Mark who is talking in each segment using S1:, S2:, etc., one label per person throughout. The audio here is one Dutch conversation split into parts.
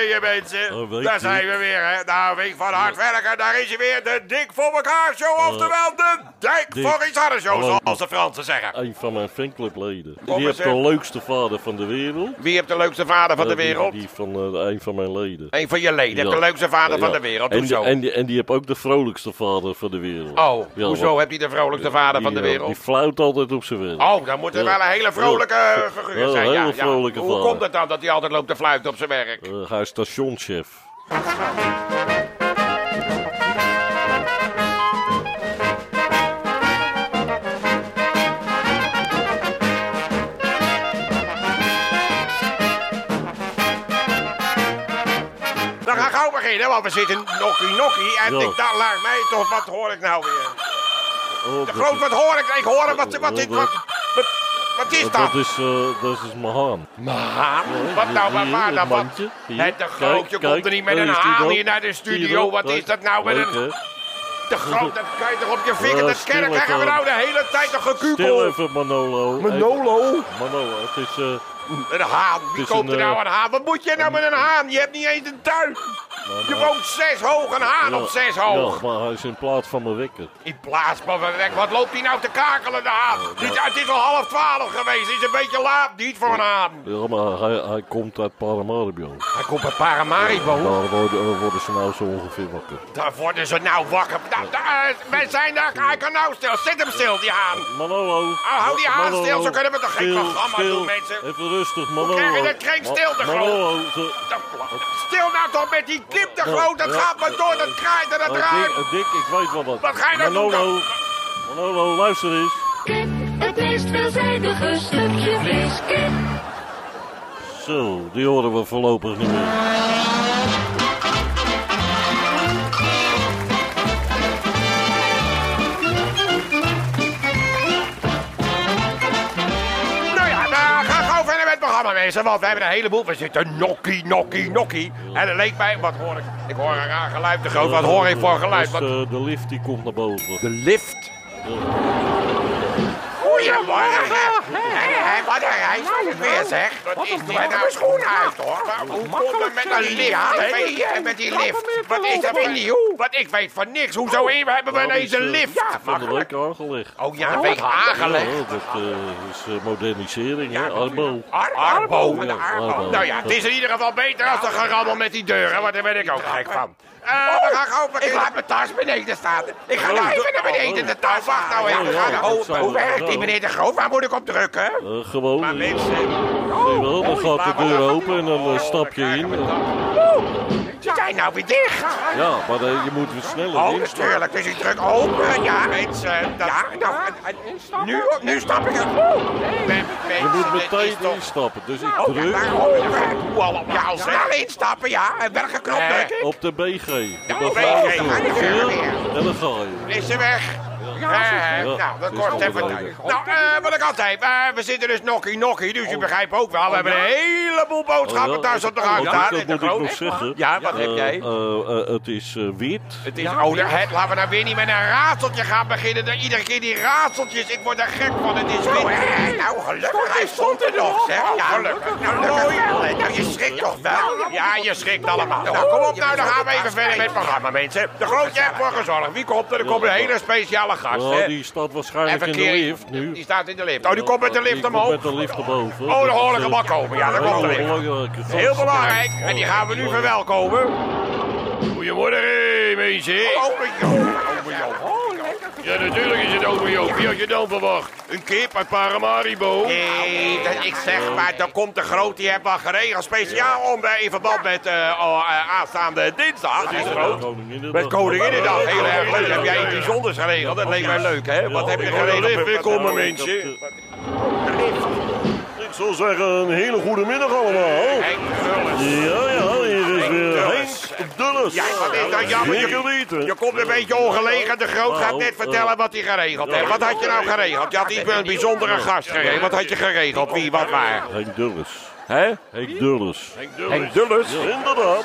S1: geleden,
S2: mensen.
S1: Oh,
S2: daar
S1: je.
S2: zijn we weer, hè. Nou, week van hard werken, daar is hij weer. De Dik voor elkaar show, oftewel de Dik
S1: Dick.
S2: voor iets harder show,
S1: Hallo.
S2: zoals de Fransen zeggen.
S1: Een van mijn fanclubleden. Die heeft de leukste vader van de wereld.
S2: Wie heeft de leukste vader van de
S1: Eh, die-
S2: wereld?
S1: Die, van eh, een van mijn leden.
S2: Een van je leden heeft de leukste vader van de wereld.
S1: En, en, die, en die heeft ook de vrolijkste vader van de wereld.
S2: Oh,
S1: Ja,
S2: hoezo
S1: want
S2: heb je de vrolijkste vader van de
S1: eh,
S2: wereld?
S1: Die fluit altijd op zijn werk.
S2: Oh, dan moet er wel een hele vrolijke figuur
S1: Ja,
S2: zijn.
S1: een hele vrolijke
S2: Hoe
S1: vader.
S2: komt het dan dat hij altijd loopt te fluiten op zijn werk?
S1: Hij stationschef.
S2: We gaan gauw beginnen, want we zitten nokkie nokkie. En
S1: Ja.
S2: ik, dat lijkt mij toch, wat hoor ik nou weer?
S1: Oh,
S2: De groot, wat hoor ik? Ik hoor wat, wat, wat, wat, wat is
S1: dat,
S2: dat?
S1: is, eh, dat is mijn haan.
S2: Haan?
S1: Ja,
S2: Wat nou, waar
S1: het
S2: dan? Wat? Het de
S1: kijk,
S2: groot, je komt er niet met een haan hier naar de studio. Wat is dat nou met een... De groot, dat kan je toch op je vinger, dat
S1: stil
S2: kerk krijgen we nou de hele tijd een
S1: Stil
S2: gekukkel.
S1: even, Manolo.
S2: Manolo?
S1: Manolo, het is... eh,
S2: Een haan, wie koopt er nou
S1: eh,
S2: een haan? Wat moet je nou met een haan? Je hebt niet eens een tuin. Je woont zes hoog, een haan op zes hoog.
S1: Ja, maar hij is in plaats van mijn wekker.
S2: In plaats van van weg, wat loopt hij nou te kakelen, de haan? Dit- Het is al half twaalf geweest, het is een beetje laat, niet voor een haan.
S1: Ja, maar hij, hij komt uit Paramaribo.
S2: Hij komt bij Paramaribo.
S1: Daar worden, eh, worden ze nou zo ongeveer wakker.
S2: Daar worden ze nou wakker. Nou, daar, eh, wij zijn daar, hij kan nou stil. Zet hem stil, die haan.
S1: Manolo.
S2: Oh, hou die haan
S1: Manolo,
S2: stil, zo kunnen we toch geen programma
S1: stil.
S2: doen, mensen?
S1: Even rustig, Manolo.
S2: krijg je dat kreeg
S1: Ma-
S2: stil te
S1: Manolo,
S2: Stil nou toch met die kip te groot, dat gaat maar door, dat kraait en dat
S1: Dick,
S2: draait.
S1: eh, Dick, ik weet wel wat.
S2: Wat ga je nou doen dan?
S1: Manolo, luister eens.
S3: Kip, het meest veelzijdige stukje vlees. Kip.
S1: Zo, die horen we voorlopig niet meer.
S2: Mensen. Want we hebben een heleboel. We zitten nokkie, nokkie, nokkie. En het leek mij, wat hoor ik? Ik hoor een raar geluid te groot. Wat hoor ik voor geluid? Wat...
S1: eh, de lift die komt naar boven.
S2: De lift. Goedemorgen. Hé, hé, wat een reis het weer, zeg. Wat is dit nou? mijn schoen uit, hoor. Maar hoe komt het met een lift? Met die lift. Wat is dat weer nieuw? Wat, ik weet van niks. Hoezo hebben we
S1: Nou,
S2: ineens een
S1: is, eh,
S2: lift?
S1: Van de week aangelegd.
S2: Oh ja, een week aangelegd.
S1: Ja, dat eh, is modernisering, hè? Arbo.
S2: Ar Arbo.
S1: Ja, Arbo.
S2: Nou ja, het is in ieder geval beter als de gerammel met die deuren, want daar ben ik ook gek van. Eh, gaan gauw. Ik laat mijn tas beneden staan. Ik ga nou even naar beneden in de tas. Wacht nou even.
S1: Oh, ja,
S2: Ga nou-
S1: dat
S2: hoe, werkt die meneer de Groot? Waar moet ik op drukken?
S1: Eh, gewoon.
S2: Maar mensen...
S1: zie je wel, dan gaat de deur open en dan eh, stap je in.
S2: Nou weer dicht.
S1: Ja, maar eh, je moet weer sneller
S2: Oh,
S1: instappen.
S2: natuurlijk. Dus ik druk open. Ja, mensen. Dat, ja, nou, nu, nu stap ik er.
S1: Je moet meteen instappen, dus ik
S2: Oh, ja,
S1: druk
S2: allemaal? Ja, al snel instappen, ja. En welke knop druk ik?
S1: op de BG.
S2: Ja,
S1: De
S2: op
S1: beveiliging.
S2: BG.
S1: En dan ga je.
S2: Is ze weg? Eh, nou, dat kost
S1: al
S2: even tijd. Nou, eh, wat ik al zei, eh, we zitten dus nokkie nokkie, dus u begrijpt ook wel. We hebben een heleboel boodschappen
S1: Oh,
S2: thuis op de
S1: Oh,
S2: gang staan.
S1: Dat moet ik nog zeggen.
S2: Ja, wat heb
S1: Eh,
S2: jij?
S1: eh, eh, het is eh, wit.
S2: Het is ouder. Het, laten we nou weer niet met een raadseltje gaan beginnen. Dan Iedere keer die raadseltjes, ik word er gek van. Het is wit. nou, gelukkig, hij stond er nog, zeg. Ja, gelukkig. Nou, mooi. Nou, je schrikt toch wel? Ja, je schrikt allemaal. Nou, kom op nou, dan gaan we even verder met het programma, mensen. De grootje heeft voor gezorgd. Wie komt er? Er komt een hele speciale gast, Hè?
S1: die staat waarschijnlijk in de lift nu.
S2: Die staat in de lift. Oh, die komt met de lift omhoog.
S1: met de lift erboven.
S2: Oh, dan hoor ik
S1: Dat
S2: hem
S1: is,
S2: al komen. Ja,
S1: eh,
S2: komt de
S1: heel
S2: lift. Heel belangrijk. En die gaan we nu verwelkomen. Goedemorgen, mensen. Ome Joop.
S4: Ja, natuurlijk is het Joop. Wie had je dan verwacht? Een kip uit Paramaribo?
S2: Nee, dat, ik zeg maar, dan komt de groot, die heeft wel geregeld. Speciaal om bij, in verband met eh, eh, aanstaande dinsdag.
S1: Dat is de
S2: groot.
S1: Koninginnedag.
S2: Met Koninginnedag, heel erg leuk. Heb jij iets bijzonders geregeld? Dat leek mij leuk, hè? Wat heb je geregeld?
S4: lift weer komen,
S1: Ik heb,
S4: mensen.
S1: eh, Ik zou zeggen, een hele goede middag allemaal. Ja, ja,
S2: Dulles. Ja, wat is dat jammer. Je, komt een beetje ongelegen. De Groot gaat net vertellen wat hij geregeld heeft. Wat had je nou geregeld? Je had iets met een bijzondere gast geregeld. Wat had je geregeld? Wie, wat, waar?
S1: Henk Dulles.
S2: Hè?
S1: Henk Dulles.
S2: Henk Dulles.
S1: Inderdaad.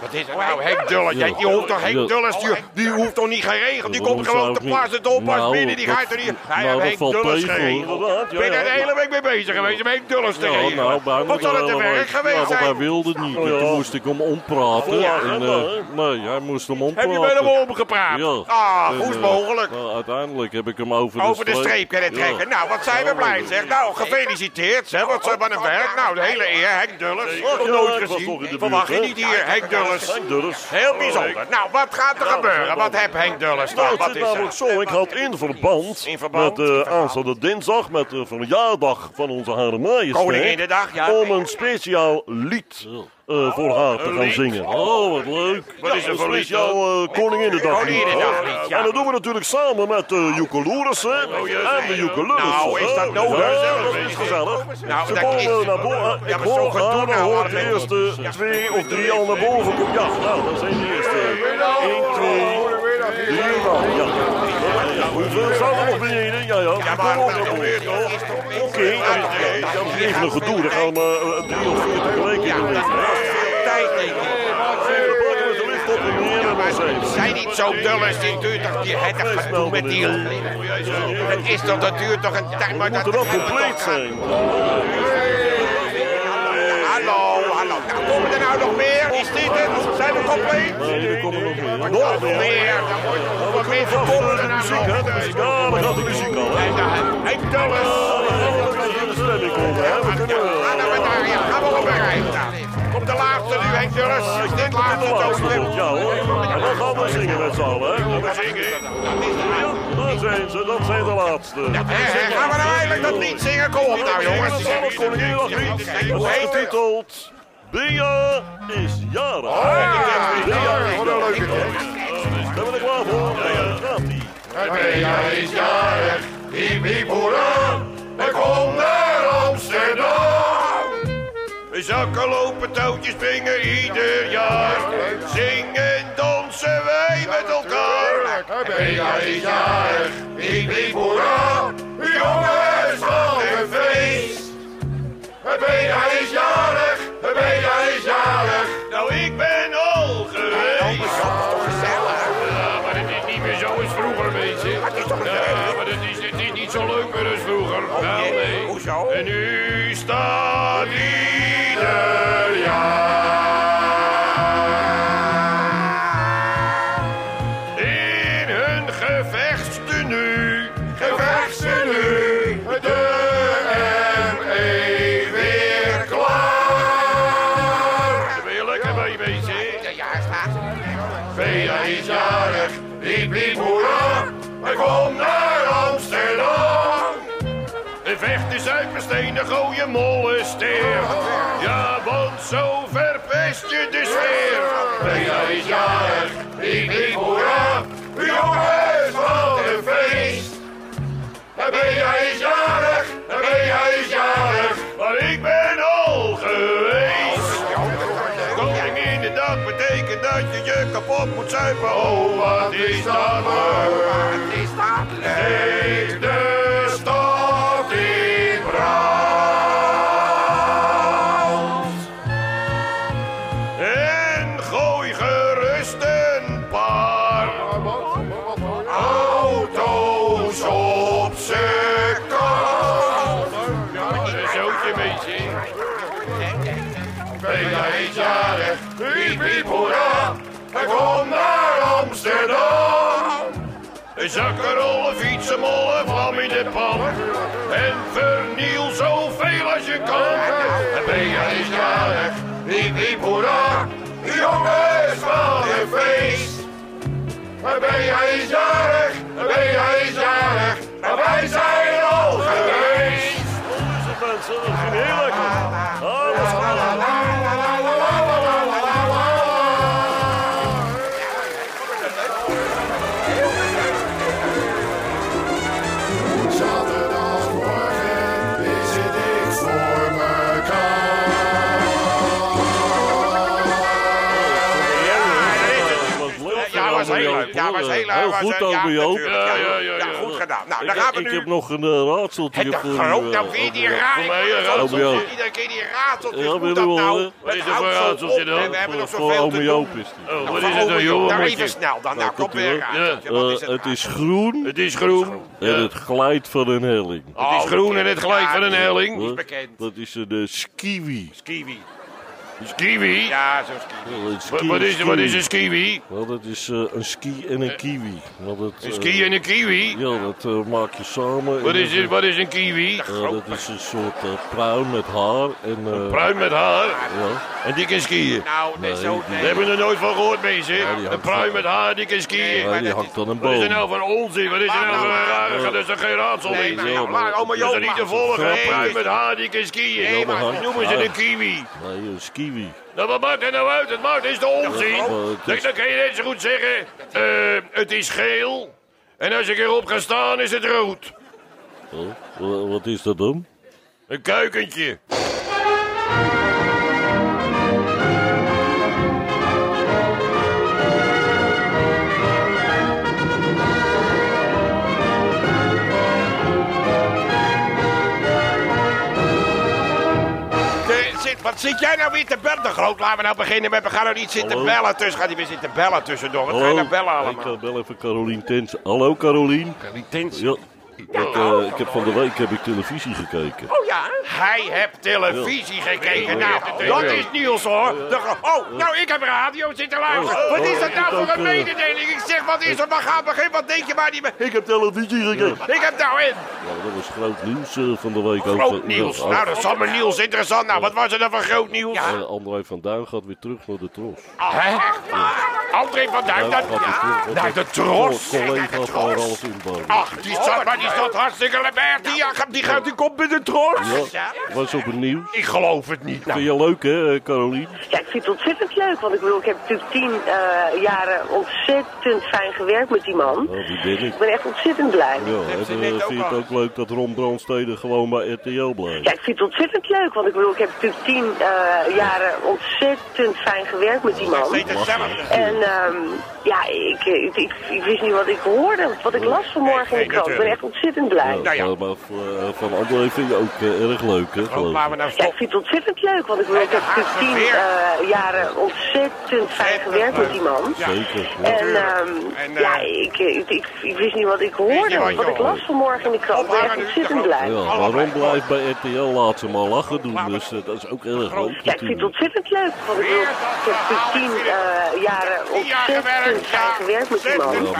S2: Wat is er nou, Henk Dulles?
S1: Ja.
S2: Die hoeft toch. Henk Dulles, die, die hoeft toch niet geregeld? Die komt gewoon te pas en oppas
S1: Nou,
S2: binnen. Die
S1: dat-
S2: gaat er niet... Hij
S1: nou, dat
S2: heeft Henk
S1: valt
S2: Dulles geregeld. Ik ben er de hele week mee bezig geweest om Henk Dulles te
S1: Ja,
S2: regelen.
S1: nou,
S2: Wat zal het te werk geweest
S1: ja, want hij
S2: zijn?
S1: wilde niet. Toen moest ik hem ompraten.
S5: Ja,
S1: en,
S5: ja,
S1: eh, nee, hij moest hem
S2: Heb
S1: ompraten.
S2: je met hem omgepraat?
S1: Ja.
S2: Ah, is
S1: eh,
S2: mogelijk?
S1: nou, uiteindelijk heb ik hem over,
S2: Over de streep kunnen
S1: Ja.
S2: trekken. Nou, wat zijn we blij, zeg. Nou, gefeliciteerd, zeg. Wat zijn het werk. Nou, de hele eer, Henk Dulles. Nooit gezien. Verwacht je niet hier, Henk Dulles.
S5: Dulles.
S2: Heel bijzonder. Nou, wat gaat er gebeuren? Wat heb Henk Dulles
S5: Nou,
S2: dan?
S5: het
S2: Wat
S5: zit
S2: is
S5: namelijk zo. Ik had in verband,
S2: In verband?
S5: met de aanstaande dinsdag, met de verjaardag van onze Hare Majesteit,
S2: Koninginnedag, ja.
S5: om een speciaal lied eh, voor haar te gaan zingen.
S1: Oh, wat leuk.
S5: Wat is er voor speciaal uh, Koninginnedag. En dat doen we natuurlijk samen met de Joekeloerissen en de Joekelullers.
S2: Nou, is dat nodig?
S5: Ja, dat is gezellig.
S2: Nou,
S5: Ze komen
S2: is-
S5: naar boven. Ik hoor haar, dan hoor ik de eerste twee of drie al naar boven. Ja, nou, dat zijn de eerste. 1, 2, 3, ja. Hoeveel staan er nog beneden? Ja, ja.
S2: Ja, maar
S5: Kom op,
S2: dat gebeurt toch?
S5: Oké, dat is even een gedoe. Dan gaan we eh, drie of vier tegelijk in de lift.
S2: Tijd, denk ik.
S5: Zijn
S2: niet zo Dulles, die duurt toch die het gedoe met die Het is toch, dat duurt toch een tijd, maar dat
S5: moet er wel compleet zijn.
S2: Nou, komen er nou nog meer? Is dit het? Zijn we compleet?
S1: Nee, er komen nog meer.
S5: Nog meer.
S2: Dan wordt het nog wat meer verkocht.
S5: eh, de muziek, hè? de muziek. Ja, dan gaat de muziek al, hè? Stemming komen, hè? We kunnen...
S2: Gaan we daar, ja, gaan we op de laatste nu, Henk Dulles. Is dit laatste
S5: ja hoor. En dan gaan we zingen met z'n allen, hè?
S2: Dat
S5: Dat zijn ze, dat zijn de laatste.
S2: Hé, gaan we nou eindelijk dat lied zingen? Kom op nou, jongens.
S5: Het Koninginnedaglied. Dat is getiteld... Bea is jarig. Bea is jarig. Zijn we er klaar voor? Ja, gaat-ie.
S2: Bea is jarig, hiep hiep hoera, en kom naar Amsterdam. We zakken lopen touwtjes springen ieder jaar, zingen dansen wij met elkaar. Bea is jarig, hiep hiep hoera, jongens wat een feest. Bea is jarig, Is jarig. Nou ik ben al geweest.
S4: Ja, maar het is niet meer zo als vroeger, weet je. Ja, maar het is, het is niet zo leuk meer als vroeger. Wel, nee.
S2: Hoezo?
S4: En nu staat ieder
S2: Ja,
S4: want zo verpest je de sfeer.
S2: Bea is jarig, liep, liep, hoera, jongens, wat een feest. Bea is jarig, Bea is jarig.
S4: Maar ik ben al geweest. Koningin de dag betekent dat je je kapot moet zuipen. Oh, wat is dat leuk.
S2: Wat is dat leuk.
S4: Een zakkenrollen, fietsen, mollen, vlam in de pan. En verniel zoveel als je kan. En Bea is jarig.
S2: Liep, liep, hoera, jongens, wat een feest. Bea is jarig, Bea is jarig, en wij zijn al geweest.
S5: Is het mensen? Dat ging heel lekker. Alles
S1: was
S2: was heel heel Was
S1: goed over
S2: natuurlijk.
S4: Ja, ja, ja,
S2: goed gedaan. Nou, dan
S1: Ik,
S2: gaan we
S1: ik
S2: nu...
S1: heb nog een uh, raadseltje
S2: Het
S1: voor u.
S2: groot,
S1: eh,
S2: nou weer die Ik
S1: raadseltje.
S2: Iedere keer die raadseltjes.
S1: Ja, wil
S2: dat
S1: u
S2: nou?
S1: hè?
S2: Het
S4: Wat is er voor raadseltje dan?
S2: We hebben nog zoveel
S1: ome
S2: te doen.
S4: Oh,
S2: Nou,
S4: wat is het
S2: Joop.
S4: joh?
S2: Nou, even snel dan. Nou, komt weer een
S1: Ja.
S2: raadseltje.
S1: Eh,
S2: het
S1: is
S2: raadseltje?
S1: groen
S4: Het is groen.
S1: en het glijdt van een helling.
S4: Het is groen en het glijdt van een helling.
S2: is
S1: Huh?
S2: bekend.
S1: Dat is een uh, skiwi.
S2: Kiwi.
S4: Het is kiwi.
S2: Ja, zo'n kiwi.
S1: Wel, een
S4: Wat,
S1: ski-
S4: wat is, wat is een
S1: skiwi.
S4: skiwi?
S1: Wel, dat is eh, een ski en een kiwi. Wel, dat,
S4: Een
S1: eh,
S4: ski en een kiwi?
S1: Ja, dat eh, maak je samen.
S4: Wat is,
S1: dat
S4: het, wat is een kiwi?
S1: eh, dat is een soort eh, pruim met haar. En, eh,
S4: Pruim met haar.
S1: Ja,
S4: En die kan skiën.
S2: Nou, nee,
S1: Nee,
S2: zo...
S1: die-
S2: Nee.
S4: Daar hebben we er nooit van gehoord, mensen. Een pruim
S1: van-
S4: met haar, die kan skiën.
S1: ja,
S2: maar
S1: die
S2: dat
S1: hangt aan een
S4: Wat is er
S1: boom.
S4: nou van onzin? Wat is er nou van een rare... Dat is toch geen raadsel
S2: Nee,
S4: meer?
S2: maar nou,
S1: maar-
S2: maar oma
S4: Dat is
S2: Joop...
S4: er niet te
S2: maar-
S4: volgen. Een
S2: Nee,
S4: pruim met haar, die kan skiën.
S2: Nee, maar-
S4: Dat noemen ze een kiwi.
S1: Nee, een
S4: Nou, wat maakt het nou uit? Het maakt is de onzin.
S1: het
S4: Dan, kan je net zo goed zeggen... eh, het is geel. En als ik erop ga staan, is het rood.
S1: Oh, wa- wat is dat dan?
S4: Een kuikentje.
S2: Wat zit jij nou weer te bellen? De groot, laten we nou beginnen met... We gaan nou niet zitten
S1: Hallo?
S2: bellen tussen. Gaat hij weer zitten bellen tussendoor? Wat ga je nou bellen
S1: ik
S2: allemaal?
S1: uh, bel even Carolien Tens. Hallo Carolien. Ja, ik, eh, ik heb van de week heb ik televisie gekeken.
S2: Oh ja? Hij heeft televisie gekeken. Nou, dat is Niels hoor. De oh, nou ik heb radio zitten luisteren. Wat is dat nou voor een mededeling? Ik zeg, wat is er? We gaan beginnen. Wat denk je maar niet meer?
S1: Ik heb televisie gekeken.
S2: Ik heb nou in.
S1: Ja, dat was groot nieuws eh, van de week.
S2: Groot nieuws.
S1: Ja,
S2: Nou, dat is allemaal Niels interessant. Nou, wat was er dan voor groot nieuws?
S1: eh, André van Duin gaat weer terug naar de tros.
S2: Hè? André van Duin, dat...
S1: Gaat weer terug
S2: Naar de tros.
S1: Collega van Ralf Inboom.
S2: Ach, die zat, maar die zat hartstikke lekker. Die, die gaat die komt met de tros.
S1: Ja, was op het nieuws.
S2: Ik geloof het niet. Nou,
S1: Vind je leuk hè, eh, Carolien?
S6: Ja, ik vind het ontzettend leuk. Want ik bedoel, ik heb natuurlijk tien eh, jaren ontzettend fijn gewerkt met die man.
S1: Nou, die ben ik.
S6: Ik ben echt ontzettend blij.
S1: Ja, en, eh, vind je het ook leuk dat Ron Brandstede gewoon bij RTL blijft?
S6: Ja, ik vind het ontzettend leuk. Want ik bedoel, ik heb natuurlijk tien eh, jaren ontzettend fijn gewerkt met die man. En ehm, ja, ik, ik, ik, ik wist niet wat ik hoorde. Wat ik las vanmorgen in de krant. Ik ben echt ontzettend blij.
S2: Nou ja.
S1: maar eh, van André vind je ook eh, erg leuk hè? Geloof
S2: we
S1: ik.
S2: nou
S6: Ja, ik vind het ontzettend leuk. Want ik bedoel, ik heb natuurlijk tien eh, jaren ontzettend fijn gewerkt met die man.
S1: Zeker. Ja.
S6: En ehm,
S2: En, eh,
S6: ja, ik, ik, ik, ik wist niet wat ik
S2: Weet
S6: hoorde.
S2: Wat
S6: ik las vanmorgen in de krant. Ik ben ontzettend blij.
S1: Ja, maar Ron blijft bij RTL, laat ze maar lachen doen, dus dat is ook erg leuk
S6: Ja, ik vind het ontzettend leuk. Want ik, bedoel, ik heb natuurlijk tien eh, jaren ontzettend fijn gewerkt met die man.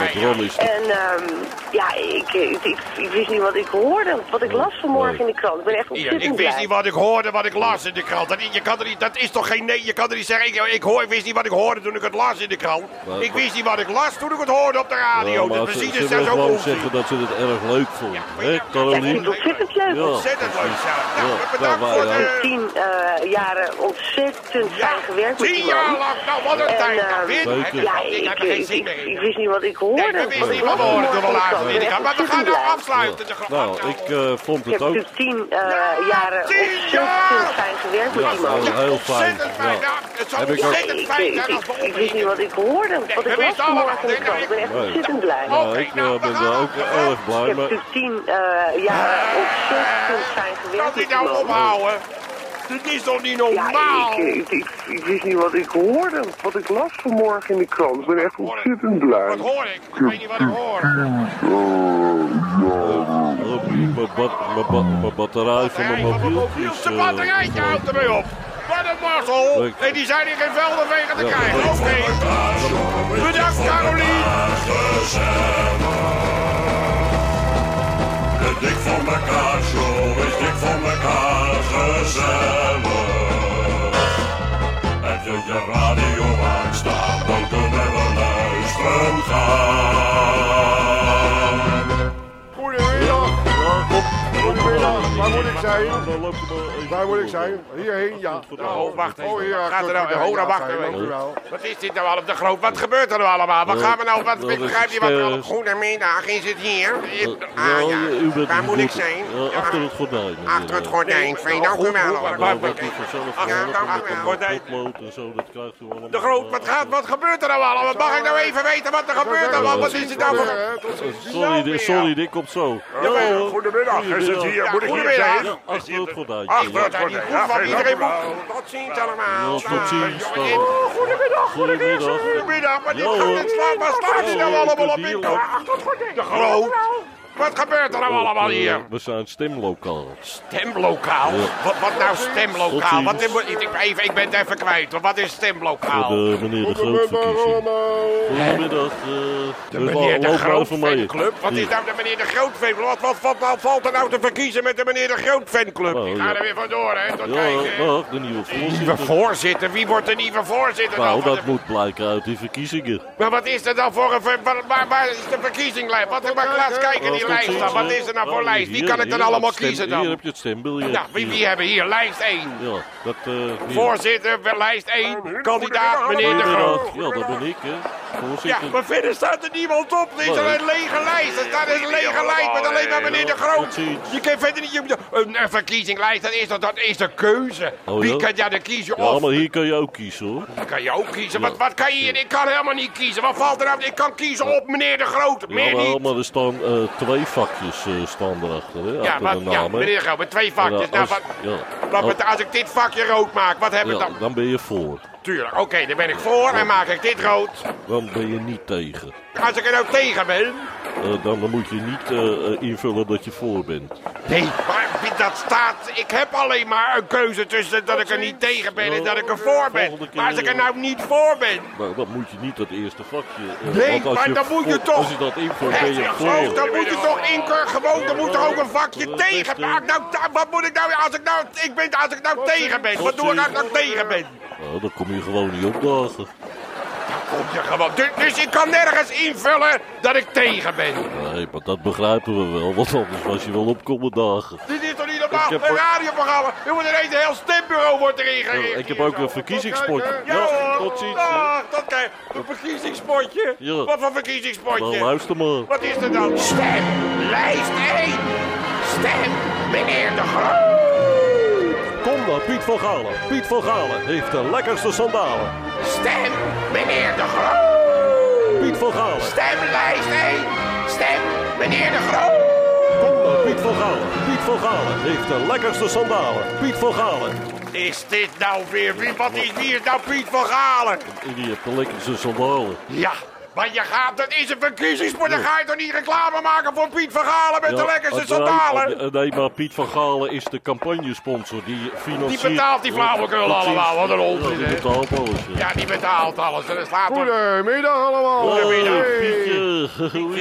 S6: En ehm, ja, ik, ik, ik, ik wist niet wat ik hoorde. Wat ik las vanmorgen in de krant. Ik ben echt
S2: Ja, ik
S6: ontzettend
S2: wist
S6: blij.
S2: niet wat ik hoorde, wat ik las in de krant. Dat, je kan er niet, dat is toch geen nee, je kan er niet zeggen, ik, ik, hoor, ik wist niet wat ik hoorde toen ik het las in de krant.
S1: Maar-
S2: ik wist niet wat ik las toen ik het hoorde op de radio.
S1: Ja, maar
S2: dus
S1: ze,
S2: precies,
S1: ze gewoon
S2: onzin.
S1: zeggen dat ze het erg leuk vond.
S2: Ja,
S1: Hè,
S6: Ja, ik vind het ontzettend leuk.
S1: Ja,
S2: Ontzettend leuk zelf. Nou,
S1: Ja,
S2: bedankt voor de...
S6: tien eh, jaren ontzettend fijn gewerkt met
S2: tien jaar lang. Nou, wat een
S6: En,
S2: tijd. Weer,
S1: Zeker.
S6: Ja,
S2: ik
S6: ik,
S2: heb er geen
S6: ik,
S2: zin
S6: ik,
S2: meer in.
S6: ik wist niet wat ik hoorde.
S2: wisten
S6: Wat
S2: niet
S6: ik
S2: wat we
S6: las
S2: hoorden toen we
S6: vanmorgen
S2: lazen
S6: in de krant. Ik
S2: Maar
S6: ben
S2: we
S6: echt
S2: gaan nou
S6: ontzettend blij.
S2: Afsluiten.
S1: Nou, ik eh, vond
S6: Ik
S1: het
S6: heb
S1: ook
S6: natuurlijk tien eh, jaren
S2: Tien
S6: ontzettend
S2: jaar!
S6: fijn gewerkt met
S1: Ja,
S6: die man.
S1: heel- heel fijn. Ja.
S2: Ja, het zou
S1: Heb ik ook-
S2: ontzettend
S6: Ik,
S2: fijn
S6: ik,
S2: zijn als
S6: ik,
S2: we
S6: ik wist niet wat ik hoorde. Wat ik las vanmorgen in de krant. Ik ben echt ontzettend blij.
S1: Nou, ik
S2: nou,
S1: eh, ben ook erg
S6: Ik
S1: blij
S6: heb
S1: mee.
S6: natuurlijk tien eh, jaren ontzettend fijn
S2: Kan
S6: gewerkt
S2: die
S6: met die
S2: nou
S6: man.
S2: ophouden? Dit is toch niet
S6: Ja,
S2: normaal?
S6: ik, ik, ik, ik wist niet wat ik hoorde. Wat ik las vanmorgen in de krant. Ik ben echt ontzettend blij.
S2: Wat hoor ik? Ik weet niet wat ik hoor.
S1: Mijn bat- mijn bat- mijn batterij van mijn mobieltje is...
S2: De
S1: eh,
S2: batterijtje houdt ermee op. Wat een mazzel. En die zijn in geen veldenwegen te
S1: Ja,
S2: krijgen. Oké. Bedankt, Carolien.
S7: De dik voor elkaar show is dik voor elkaar gezellig. Heb je je radio aanstaan, dan kunnen we luisteren gaan.
S2: Goedemiddag. Waar
S8: moet ik zijn? Waar moet ik zijn? Hierheen, ja.
S2: Oh, wacht even.
S8: Oh, hier.
S2: Gaat er nou...
S8: ja,
S2: dan wacht even. Wat is dit nou allemaal de groot? Wat gebeurt er nou allemaal? Wat
S1: Eh,
S2: gaan we nou... Wat begrijp je wat er
S1: eh,
S2: allemaal... Goedemiddag, is het hier?
S1: Eh,
S2: Ah,
S1: ja,
S2: ja.
S1: u bent
S2: Waar moet ik zijn?
S1: Ja, achter het gordijn.
S2: Achter het
S1: eh,
S2: gordijn. Fijn, dank u wel.
S1: Nou,
S2: Ja, dank u wel. De groot, wat, gaat, wat gebeurt er nou allemaal? Mag ik nou even weten wat er gebeurt? allemaal? Wat is het nou voor...
S1: Sorry, dit- sorry, dit komt zo.
S4: Goedemiddag, het hier? Moet ik hier zijn?
S1: Achter het gordijn.
S2: Dat niet goed van iedereen moet... Tot ziens allemaal.
S1: Tot ziens. Oh,
S2: Goedemiddag,
S1: Goedemiddag.
S2: Goedemiddag, maar dit
S1: Ja,
S2: gaat het slaan. Waar slaat hij
S1: Ja,
S2: nou
S1: hoor,
S2: allemaal op in? De groot. Wat gebeurt er nou allemaal
S1: Eh,
S2: hier?
S1: We zijn stemlokaal.
S2: Stemlokaal?
S1: Ja.
S2: Wat, wat nou stemlokaal? Wat, ik, ik, even, ik ben het even kwijt. Wat is
S1: Voor
S2: stemlokaal?
S1: de meneer de Grootverkiezing. Goedemiddag. eh,
S2: De meneer de
S1: lopen
S2: Groot
S1: even mee.
S2: fanclub? Wat is
S1: Hier.
S2: nou de meneer de Groot fanclub? Wat, wat, wat, wat valt er nou te verkiezen met de meneer de Groot fanclub?
S1: Nou,
S2: Ik ga
S1: ja.
S2: er weer vandoor, hè. Tot
S1: Ja,
S2: kijken.
S1: nou, de nieuwe
S2: Nieuwe
S1: voorzitter.
S2: Wie wordt de nieuwe voorzitter
S1: Nou,
S2: dan?
S1: dat
S2: de-
S1: moet blijken uit die verkiezingen.
S2: Maar wat is er dan voor een... ver- Waar, waar, waar is de verkiezinglijst? Wat, maar laat kijken, die
S1: dat
S2: lijst dan. Wat is er nou voor lijst? Wie
S1: hier,
S2: kan ik dan
S1: hier,
S2: allemaal kiezen
S1: Hier
S2: dan?
S1: heb je het stembiljet.
S2: Ja, wie,
S1: Hier.
S2: wie hebben hier? Lijst 1.
S1: Ja, dat... eh, hier.
S2: Voorzitter, lijst 1. Kandidaat, meneer de. Groot.
S1: Ja, dat ben ik, hè.
S2: Ja, maar verder staat er niemand op. Er is
S1: Nee.
S2: alleen een lege lijst. Er staat een lege lijst met alleen maar meneer de Groot. Je kan verder niet... je- Een, verkiezingslijst, dat is, dat, dat is de keuze.
S1: Oh,
S2: Wie
S1: ja?
S2: kan... Ja, dan kies je
S1: Ja,
S2: of.
S1: maar hier kan je ook kiezen, hoor.
S2: Dan kan je ook kiezen. Wat, wat kan je hier? Ik kan helemaal niet kiezen. Wat valt er nou? Ik kan kiezen op meneer de Groot. Meer
S1: Ja, wel,
S2: niet.
S1: maar er staan eh, twee vakjes eh, staan erachter, hè,
S2: Ja,
S1: achter
S2: wat,
S1: de
S2: ja,
S1: hè.
S2: meneer met twee vakjes. Nou,
S1: als,
S2: wat,
S1: ja,
S2: wat,
S1: als-
S2: met- als ik dit vakje rood maak, wat heb ik dan?
S1: dan ben je voor.
S2: Tuurlijk, oké, dan ben ik voor en maak ik dit rood.
S1: Dan ben je niet tegen.
S2: Als ik er nou tegen ben...
S1: Eh, dan, dan moet je niet eh, eh, invullen dat je voor bent.
S2: Nee, maar dat staat... Ik heb alleen maar een keuze tussen dat ik er niet tegen ben en dat ik er voor ben. Maar als ik er nou niet voor ben...
S1: Nou, dan moet je niet dat eerste vakje...
S2: Nee, maar
S1: je
S2: dan moet je toch-
S1: Als je dat invult, ben je
S2: Hé,
S1: voor.
S2: oh, dan moet je toch inkeur gewoon, dan moet er ook een vakje tegen. Maar nou, wat moet ik nou, als ik nou, ik ben, als ik nou tegen ben? Wat doe ik als ik nou tegen ben?
S1: Nou, dan kom je gewoon niet opdagen.
S2: Kom je gewoon, dus, dus ik kan nergens invullen dat ik tegen ben.
S1: Nee, maar dat begrijpen we wel, want anders was je wel op komen dagen.
S2: Dit is toch niet normaal? Een radioprogramma. Er wordt ineens een heel stembureau wordt erin
S1: Ja, ik heb ook een verkiezingspotje.
S2: Ja,
S1: Ja, tot ziens.
S2: Dag, tot kijk. Een verkiezingspotje.
S1: Ja.
S2: Wat voor
S1: Nou,
S2: verkiezingspotje?
S1: luister maar.
S2: Wat is er dan? Stem, lijst 1. Stem, meneer de Groot.
S1: Piet van Galen. Piet van Galen heeft de lekkerste sandalen.
S2: Stem, meneer de Groot.
S1: Piet van Galen.
S2: Stem, lijst 1. Stem, meneer de Groot.
S1: Kom Piet van Galen. Piet van Galen heeft de lekkerste sandalen. Piet van Galen.
S2: Is dit nou weer? Wie, wat is, wie is nou Piet van Galen?
S1: En die heeft de lekkerste sandalen.
S2: Ja, maar je gaat, dat is een verkiezingspot. Dan ga je toch niet reclame maken voor Piet van Galen met de lekkerste sandalen?
S1: Nee, maar Piet van Galen is de campagnesponsor. Die financiert...
S2: Die betaalt die flauwekul
S1: Ja,
S2: allemaal, wat een
S1: Ja,
S2: onzin,
S1: die
S2: hè?
S1: betaalt alles. ja.
S2: Ja, die betaalt alles.
S8: Goedemiddag allemaal.
S2: Goedemiddag,
S8: Hey.
S1: Pietje.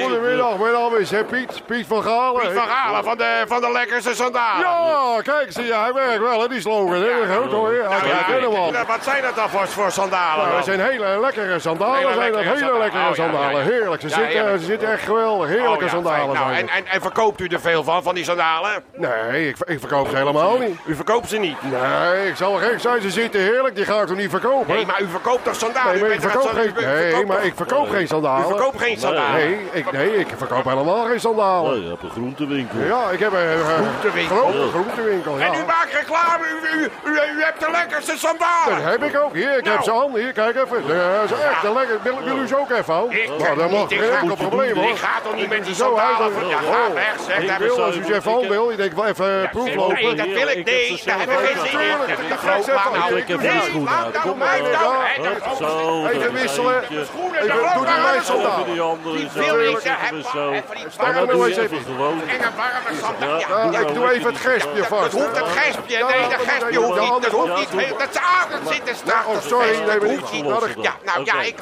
S8: Goedemiddag, mijn naam is hè, Piet. Piet van Galen.
S2: Piet van Galen van de, van de lekkerste sandalen.
S8: Ja, kijk, zie je, hij werkt wel, hè, die slogan. Hè?
S2: Ja.
S8: Groot hoor, ja,
S2: Nou
S8: ja,
S2: ja, wat zijn dat dan voor, voor sandalen?
S8: Nou, dat zijn hele lekkere sandalen,
S2: Hele
S8: zijn dat hele lekkere
S2: sandalen. Ja,
S8: sandalen.
S2: ja, ja.
S8: Heerlijk, ze,
S2: Ja,
S8: zitten,
S2: heerlijk.
S8: ze zitten echt geweldig. Heerlijke
S2: Oh,
S8: sandalen
S2: Nou,
S8: zijn
S2: en, en, en verkoopt u er veel van, van die sandalen?
S8: Nee, ik, ik verkoop ze helemaal niet.
S2: U verkoopt ze niet?
S8: Nee, ik zal gek zijn, ze zitten heerlijk, die ga ik toch niet verkopen?
S2: Nee, maar u verkoopt toch sandalen?
S8: Nee,
S2: U
S8: maar ik verkoop geen,
S2: u
S8: nee, maar ik verkoop geen
S2: U
S8: sandalen.
S2: verkoopt geen sandalen?
S8: Nee, ik, nee, ik verkoop helemaal geen
S1: Oh,
S8: sandalen.
S1: je hebt een groentewinkel.
S8: Ja, ik heb een eh,
S2: Groentewinkel.
S8: grote groentewinkel,
S2: En u maakt reclame, u, u, u, u hebt de lekkerste
S8: Dat
S2: sandalen.
S8: heb ik ook. Hier, ik
S2: Nou.
S8: heb ze aan. Hier, kijk even. Ja, ze echt een lekker. Wil, wil u ze ook even aan?
S2: Ik
S8: Nou, mag
S2: niet, ik
S8: geen probleem hoor.
S2: Ik ga toch niet met die
S8: Zo uit.
S2: sandalen van... Ja, ga weg, zeg.
S8: Ik wil, als u ze even aan wil, ik denk wel even
S2: Nee,
S8: proeflopen.
S2: dat wil ik
S1: Ik
S2: niet. Daar heb ik geen zin in. Dat
S8: Ik
S2: man.
S8: even-
S2: nou.
S1: Ik heb
S2: Nee, laat nou
S1: Kom
S2: mij nou.
S8: Even wisselen. Even,
S2: de
S8: doe die sandaal.
S1: Even die
S2: wil ik,
S1: Even
S8: nou eens
S1: je.
S2: En een warme. Ja,
S8: ik doe even het gespje
S2: Dat
S8: vast.
S2: hoeft het gespje. Nee, dat gespje hoeft niet. Dat hoeft niet. Dat is aan. Dat zit er straks.
S8: Oh, sorry, nee, maar
S2: Dat
S8: niet.
S2: hoeft niet.
S8: Nou,
S2: Ja, nou ja, ik...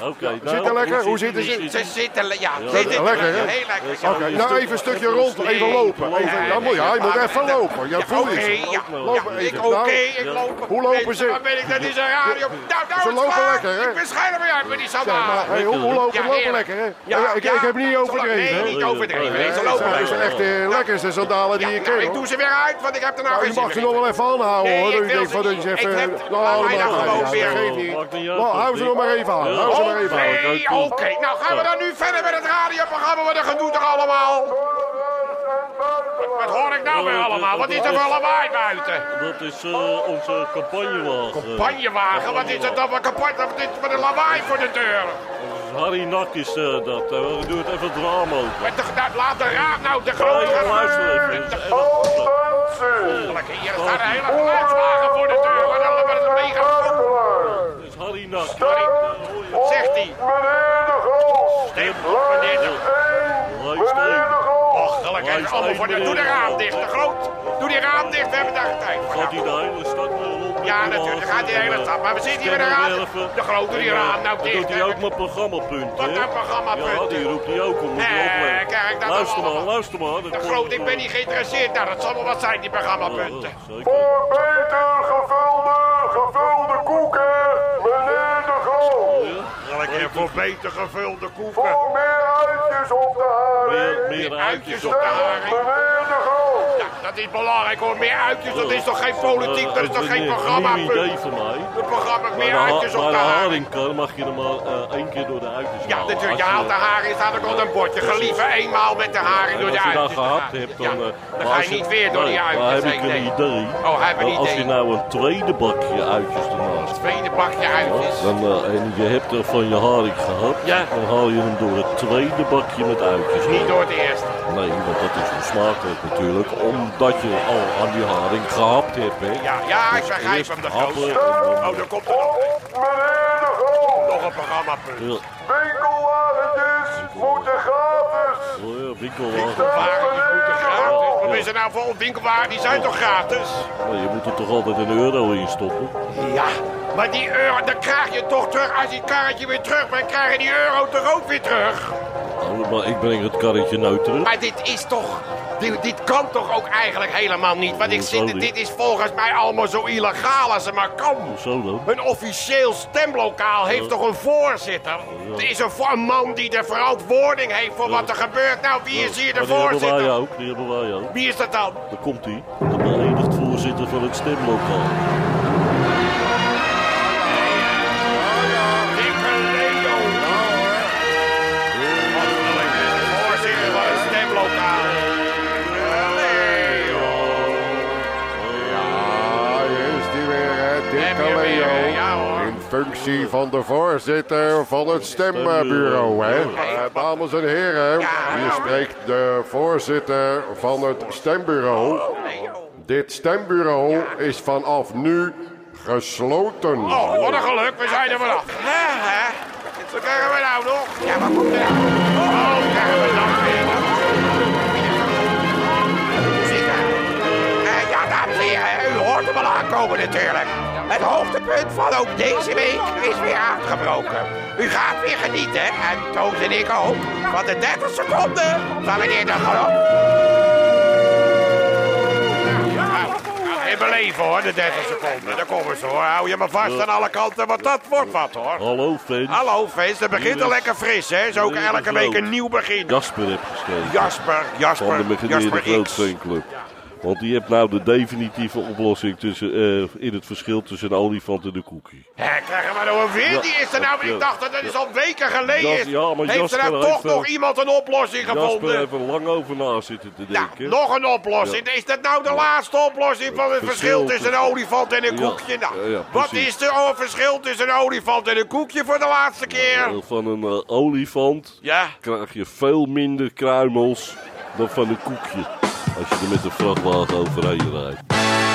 S8: Zit er
S1: nou,
S8: lekker? Hoe zitten ze?
S2: Ze zitten, ja,
S1: Ja,
S2: zitten
S8: lekker, hè?
S2: heel lekker.
S8: Oké, nou even een stukje rond, even lopen. Ja, moet, ja, je moet even lopen. Ja, voel
S2: Oké, ik oké,
S8: Nou,
S2: ik loop.
S8: Hoe lopen
S2: Weet je,
S8: ze?
S2: Ben ik, dat is een radio. Nou, nou,
S8: Ze lopen lekker, hè?
S2: Ik bescherm me uit met die
S8: maar hey, hoe, lopen
S2: Ja,
S8: lopen lekker, hè?
S2: Ja,
S8: ik, heb niet overdreven,
S2: Nee,
S8: hè?
S2: niet overdreven. Ze
S8: Het
S2: lopen
S8: zijn
S2: lekker.
S8: echt de lekkerste sandalen die je
S2: nou,
S8: kent,
S2: ik doe ze weer uit, want ik heb er nou
S8: Nou, je mag ze nog wel even aanhouden, hoor.
S2: ik
S8: je van,
S2: ze
S8: dat je even... Nou, Nou, hou ze nog maar even aan. Hou ze maar even aan.
S2: Oké, oké. Nou gaan we dan nu verder met het radioprogramma. Wat er gedoe toch allemaal? Wat hoor ik nou weer allemaal? Wat is er voor lawaai buiten?
S1: Dat is eh, onze campagnewagen.
S2: Banjewagen, wat is het dan voor kapot? Wat is met een lawaai voor de deur?
S1: Harry Nak is eh, dat. Eh, doe het even het raam open.
S2: Wat de, nou, laat de raad nou de grote...
S1: Ja, luister even.
S2: Hier staat een hele geluidswagen voor de deur. Wat een, wat een mega...
S1: Dat is Harry Nak.
S2: Wat zegt hij? Meneer de...
S1: Luister.
S2: Och, gelukkig even allemaal voor de... Doe de raam dicht, de groot. Doe die raam dicht, we hebben daar tijd voor.
S1: Gaat hij de hele stad rond? met
S2: Ja,
S1: die
S2: natuurlijk, dan gaat die hele
S1: en,
S2: stad. Maar we zitten hier met de raam. De groot, doe die raam nou dicht.
S1: doet hij ook mijn programmapunten.
S2: Wat
S1: hè?
S2: een programmapunten?
S1: Ja, die roept hij ook om.
S2: Eh,
S1: opletten.
S2: kijk, dat
S1: Luister maar, luister maar.
S2: De groot, ik ben niet geïnteresseerd. Nou, dat zal wel wat zijn, die programmapunten.
S8: Voor beter gevulde, gevulde koeken, meneer de Groot.
S2: Elke keer voor beter gevulde koeken.
S8: Voor meer uitjes op de haring,
S1: Meer, meer
S2: Uitjes
S1: uitjes
S2: op de haring. Ja, dat is belangrijk hoor. Meer uitjes, dat is toch geen politiek, dat is toch geen
S1: Een nieuw
S2: programmapunt.
S1: idee van mij.
S2: Een programma, meer uitjes op de haring.
S1: kan, mag je er maar eh, één keer door de uitjes
S2: Ja,
S1: halen.
S2: natuurlijk. Je haalt de haring, staat ook op een bordje. Gelieve eenmaal met de haring door de
S1: als je dat
S2: uitjes.
S1: gehad hebt, dan... eh,
S2: ga je niet weer door die uitjes
S1: Maar heb ik een idee.
S2: Oh, heeft een
S1: Maar Als je
S2: idee.
S1: nou een tweede bakje uitjes ernaast
S2: Tweede bakje uitjes.
S1: dan, eh, en je hebt er van je haring gehad,
S2: Ja.
S1: dan haal je hem door het tweede bakje met uitjes.
S2: Niet door het eerste.
S1: Nee, want dat is onsmakelijk natuurlijk, omdat je al aan die haring gehapt hebt. Hè.
S2: Ja, ja, ik
S1: Dus
S2: begrijp
S1: eerst
S2: hem de
S1: happen dan-
S2: Oh, daar komt er nog.
S8: Meneer de Groot.
S2: Nog een programmapunt.
S1: Ja,
S8: Winkelwagentjes moeten gratis.
S1: Oh ja, winkelwagen.
S2: Wat is er nou voor winkelwagen? Die zijn toch gratis?
S1: Nou, je moet er toch altijd een euro in stoppen.
S2: Ja, maar die euro, dan krijg je toch terug. Als je het karretje weer terug brengt, krijg je die euro toch ook weer terug.
S1: Maar ik breng het karretje nou terug.
S2: Maar dit is toch... Dit, dit kan toch ook eigenlijk helemaal niet? Want ik zit, dit is volgens mij allemaal zo illegaal als het maar kan.
S1: Zo dan.
S2: Een officieel stemlokaal heeft toch een voorzitter? Er is een, man die de verantwoording heeft voor wat er gebeurt. Nou, wie is hier de
S1: Maar die hebben wij
S2: voorzitter?
S1: ook, die hebben wij ook.
S2: Wie is dat dan?
S1: Daar komt hij, de beëdigd voorzitter van het stemlokaal.
S8: Functie van de voorzitter van het stembureau, hè. Eh, dames en heren, hier spreekt de voorzitter van het stembureau. Dit stembureau is vanaf nu gesloten.
S2: Oh, wat een geluk, we zijn er vanaf. Wat krijgen we nou nog? Ja, wat komt er nou? Oh, krijgen we dan weer. Muziek, hè? Eh, ja, dames en heren, u hoort hem al aankomen natuurlijk. Het hoogtepunt van ook deze week is weer aangebroken. U gaat weer genieten, en Toos en ik ook, van de 30 seconden van meneer de Groot. Even leven hoor, de 30 seconden. Daar komen ze hoor. Hou je maar vast aan alle kanten, want dat wordt wat hoor.
S1: Hallo fans.
S2: Hallo fans, het begint al lekker fris hè. Is ook elke week een nieuw begin.
S1: Jasper heb geschreven.
S2: Jasper, Jasper,
S1: Van de
S2: Jasper
S1: Groot
S2: X.
S1: fanclub. Want die heeft nou de definitieve oplossing tussen, eh, in het verschil tussen een olifant en een koekie.
S2: Hé, krijgen we nou een weer? Die is er nou, ik dacht dat dat is al weken geleden is.
S1: ja, maar
S2: Heeft er nou toch
S1: heeft,
S2: nog iemand een oplossing
S1: Jasper
S2: gevonden?
S1: heeft er lang over na zitten te denken.
S2: nog een oplossing. Is dat nou de laatste oplossing van het verschil tussen een olifant en een koekje? Nou, wat is er verschil tussen een olifant en een koekje voor de laatste keer?
S1: Van een eh, olifant
S2: Ja,
S1: krijg je veel minder kruimels dan van een koekje als je er met een vrachtwagen overheen rijdt.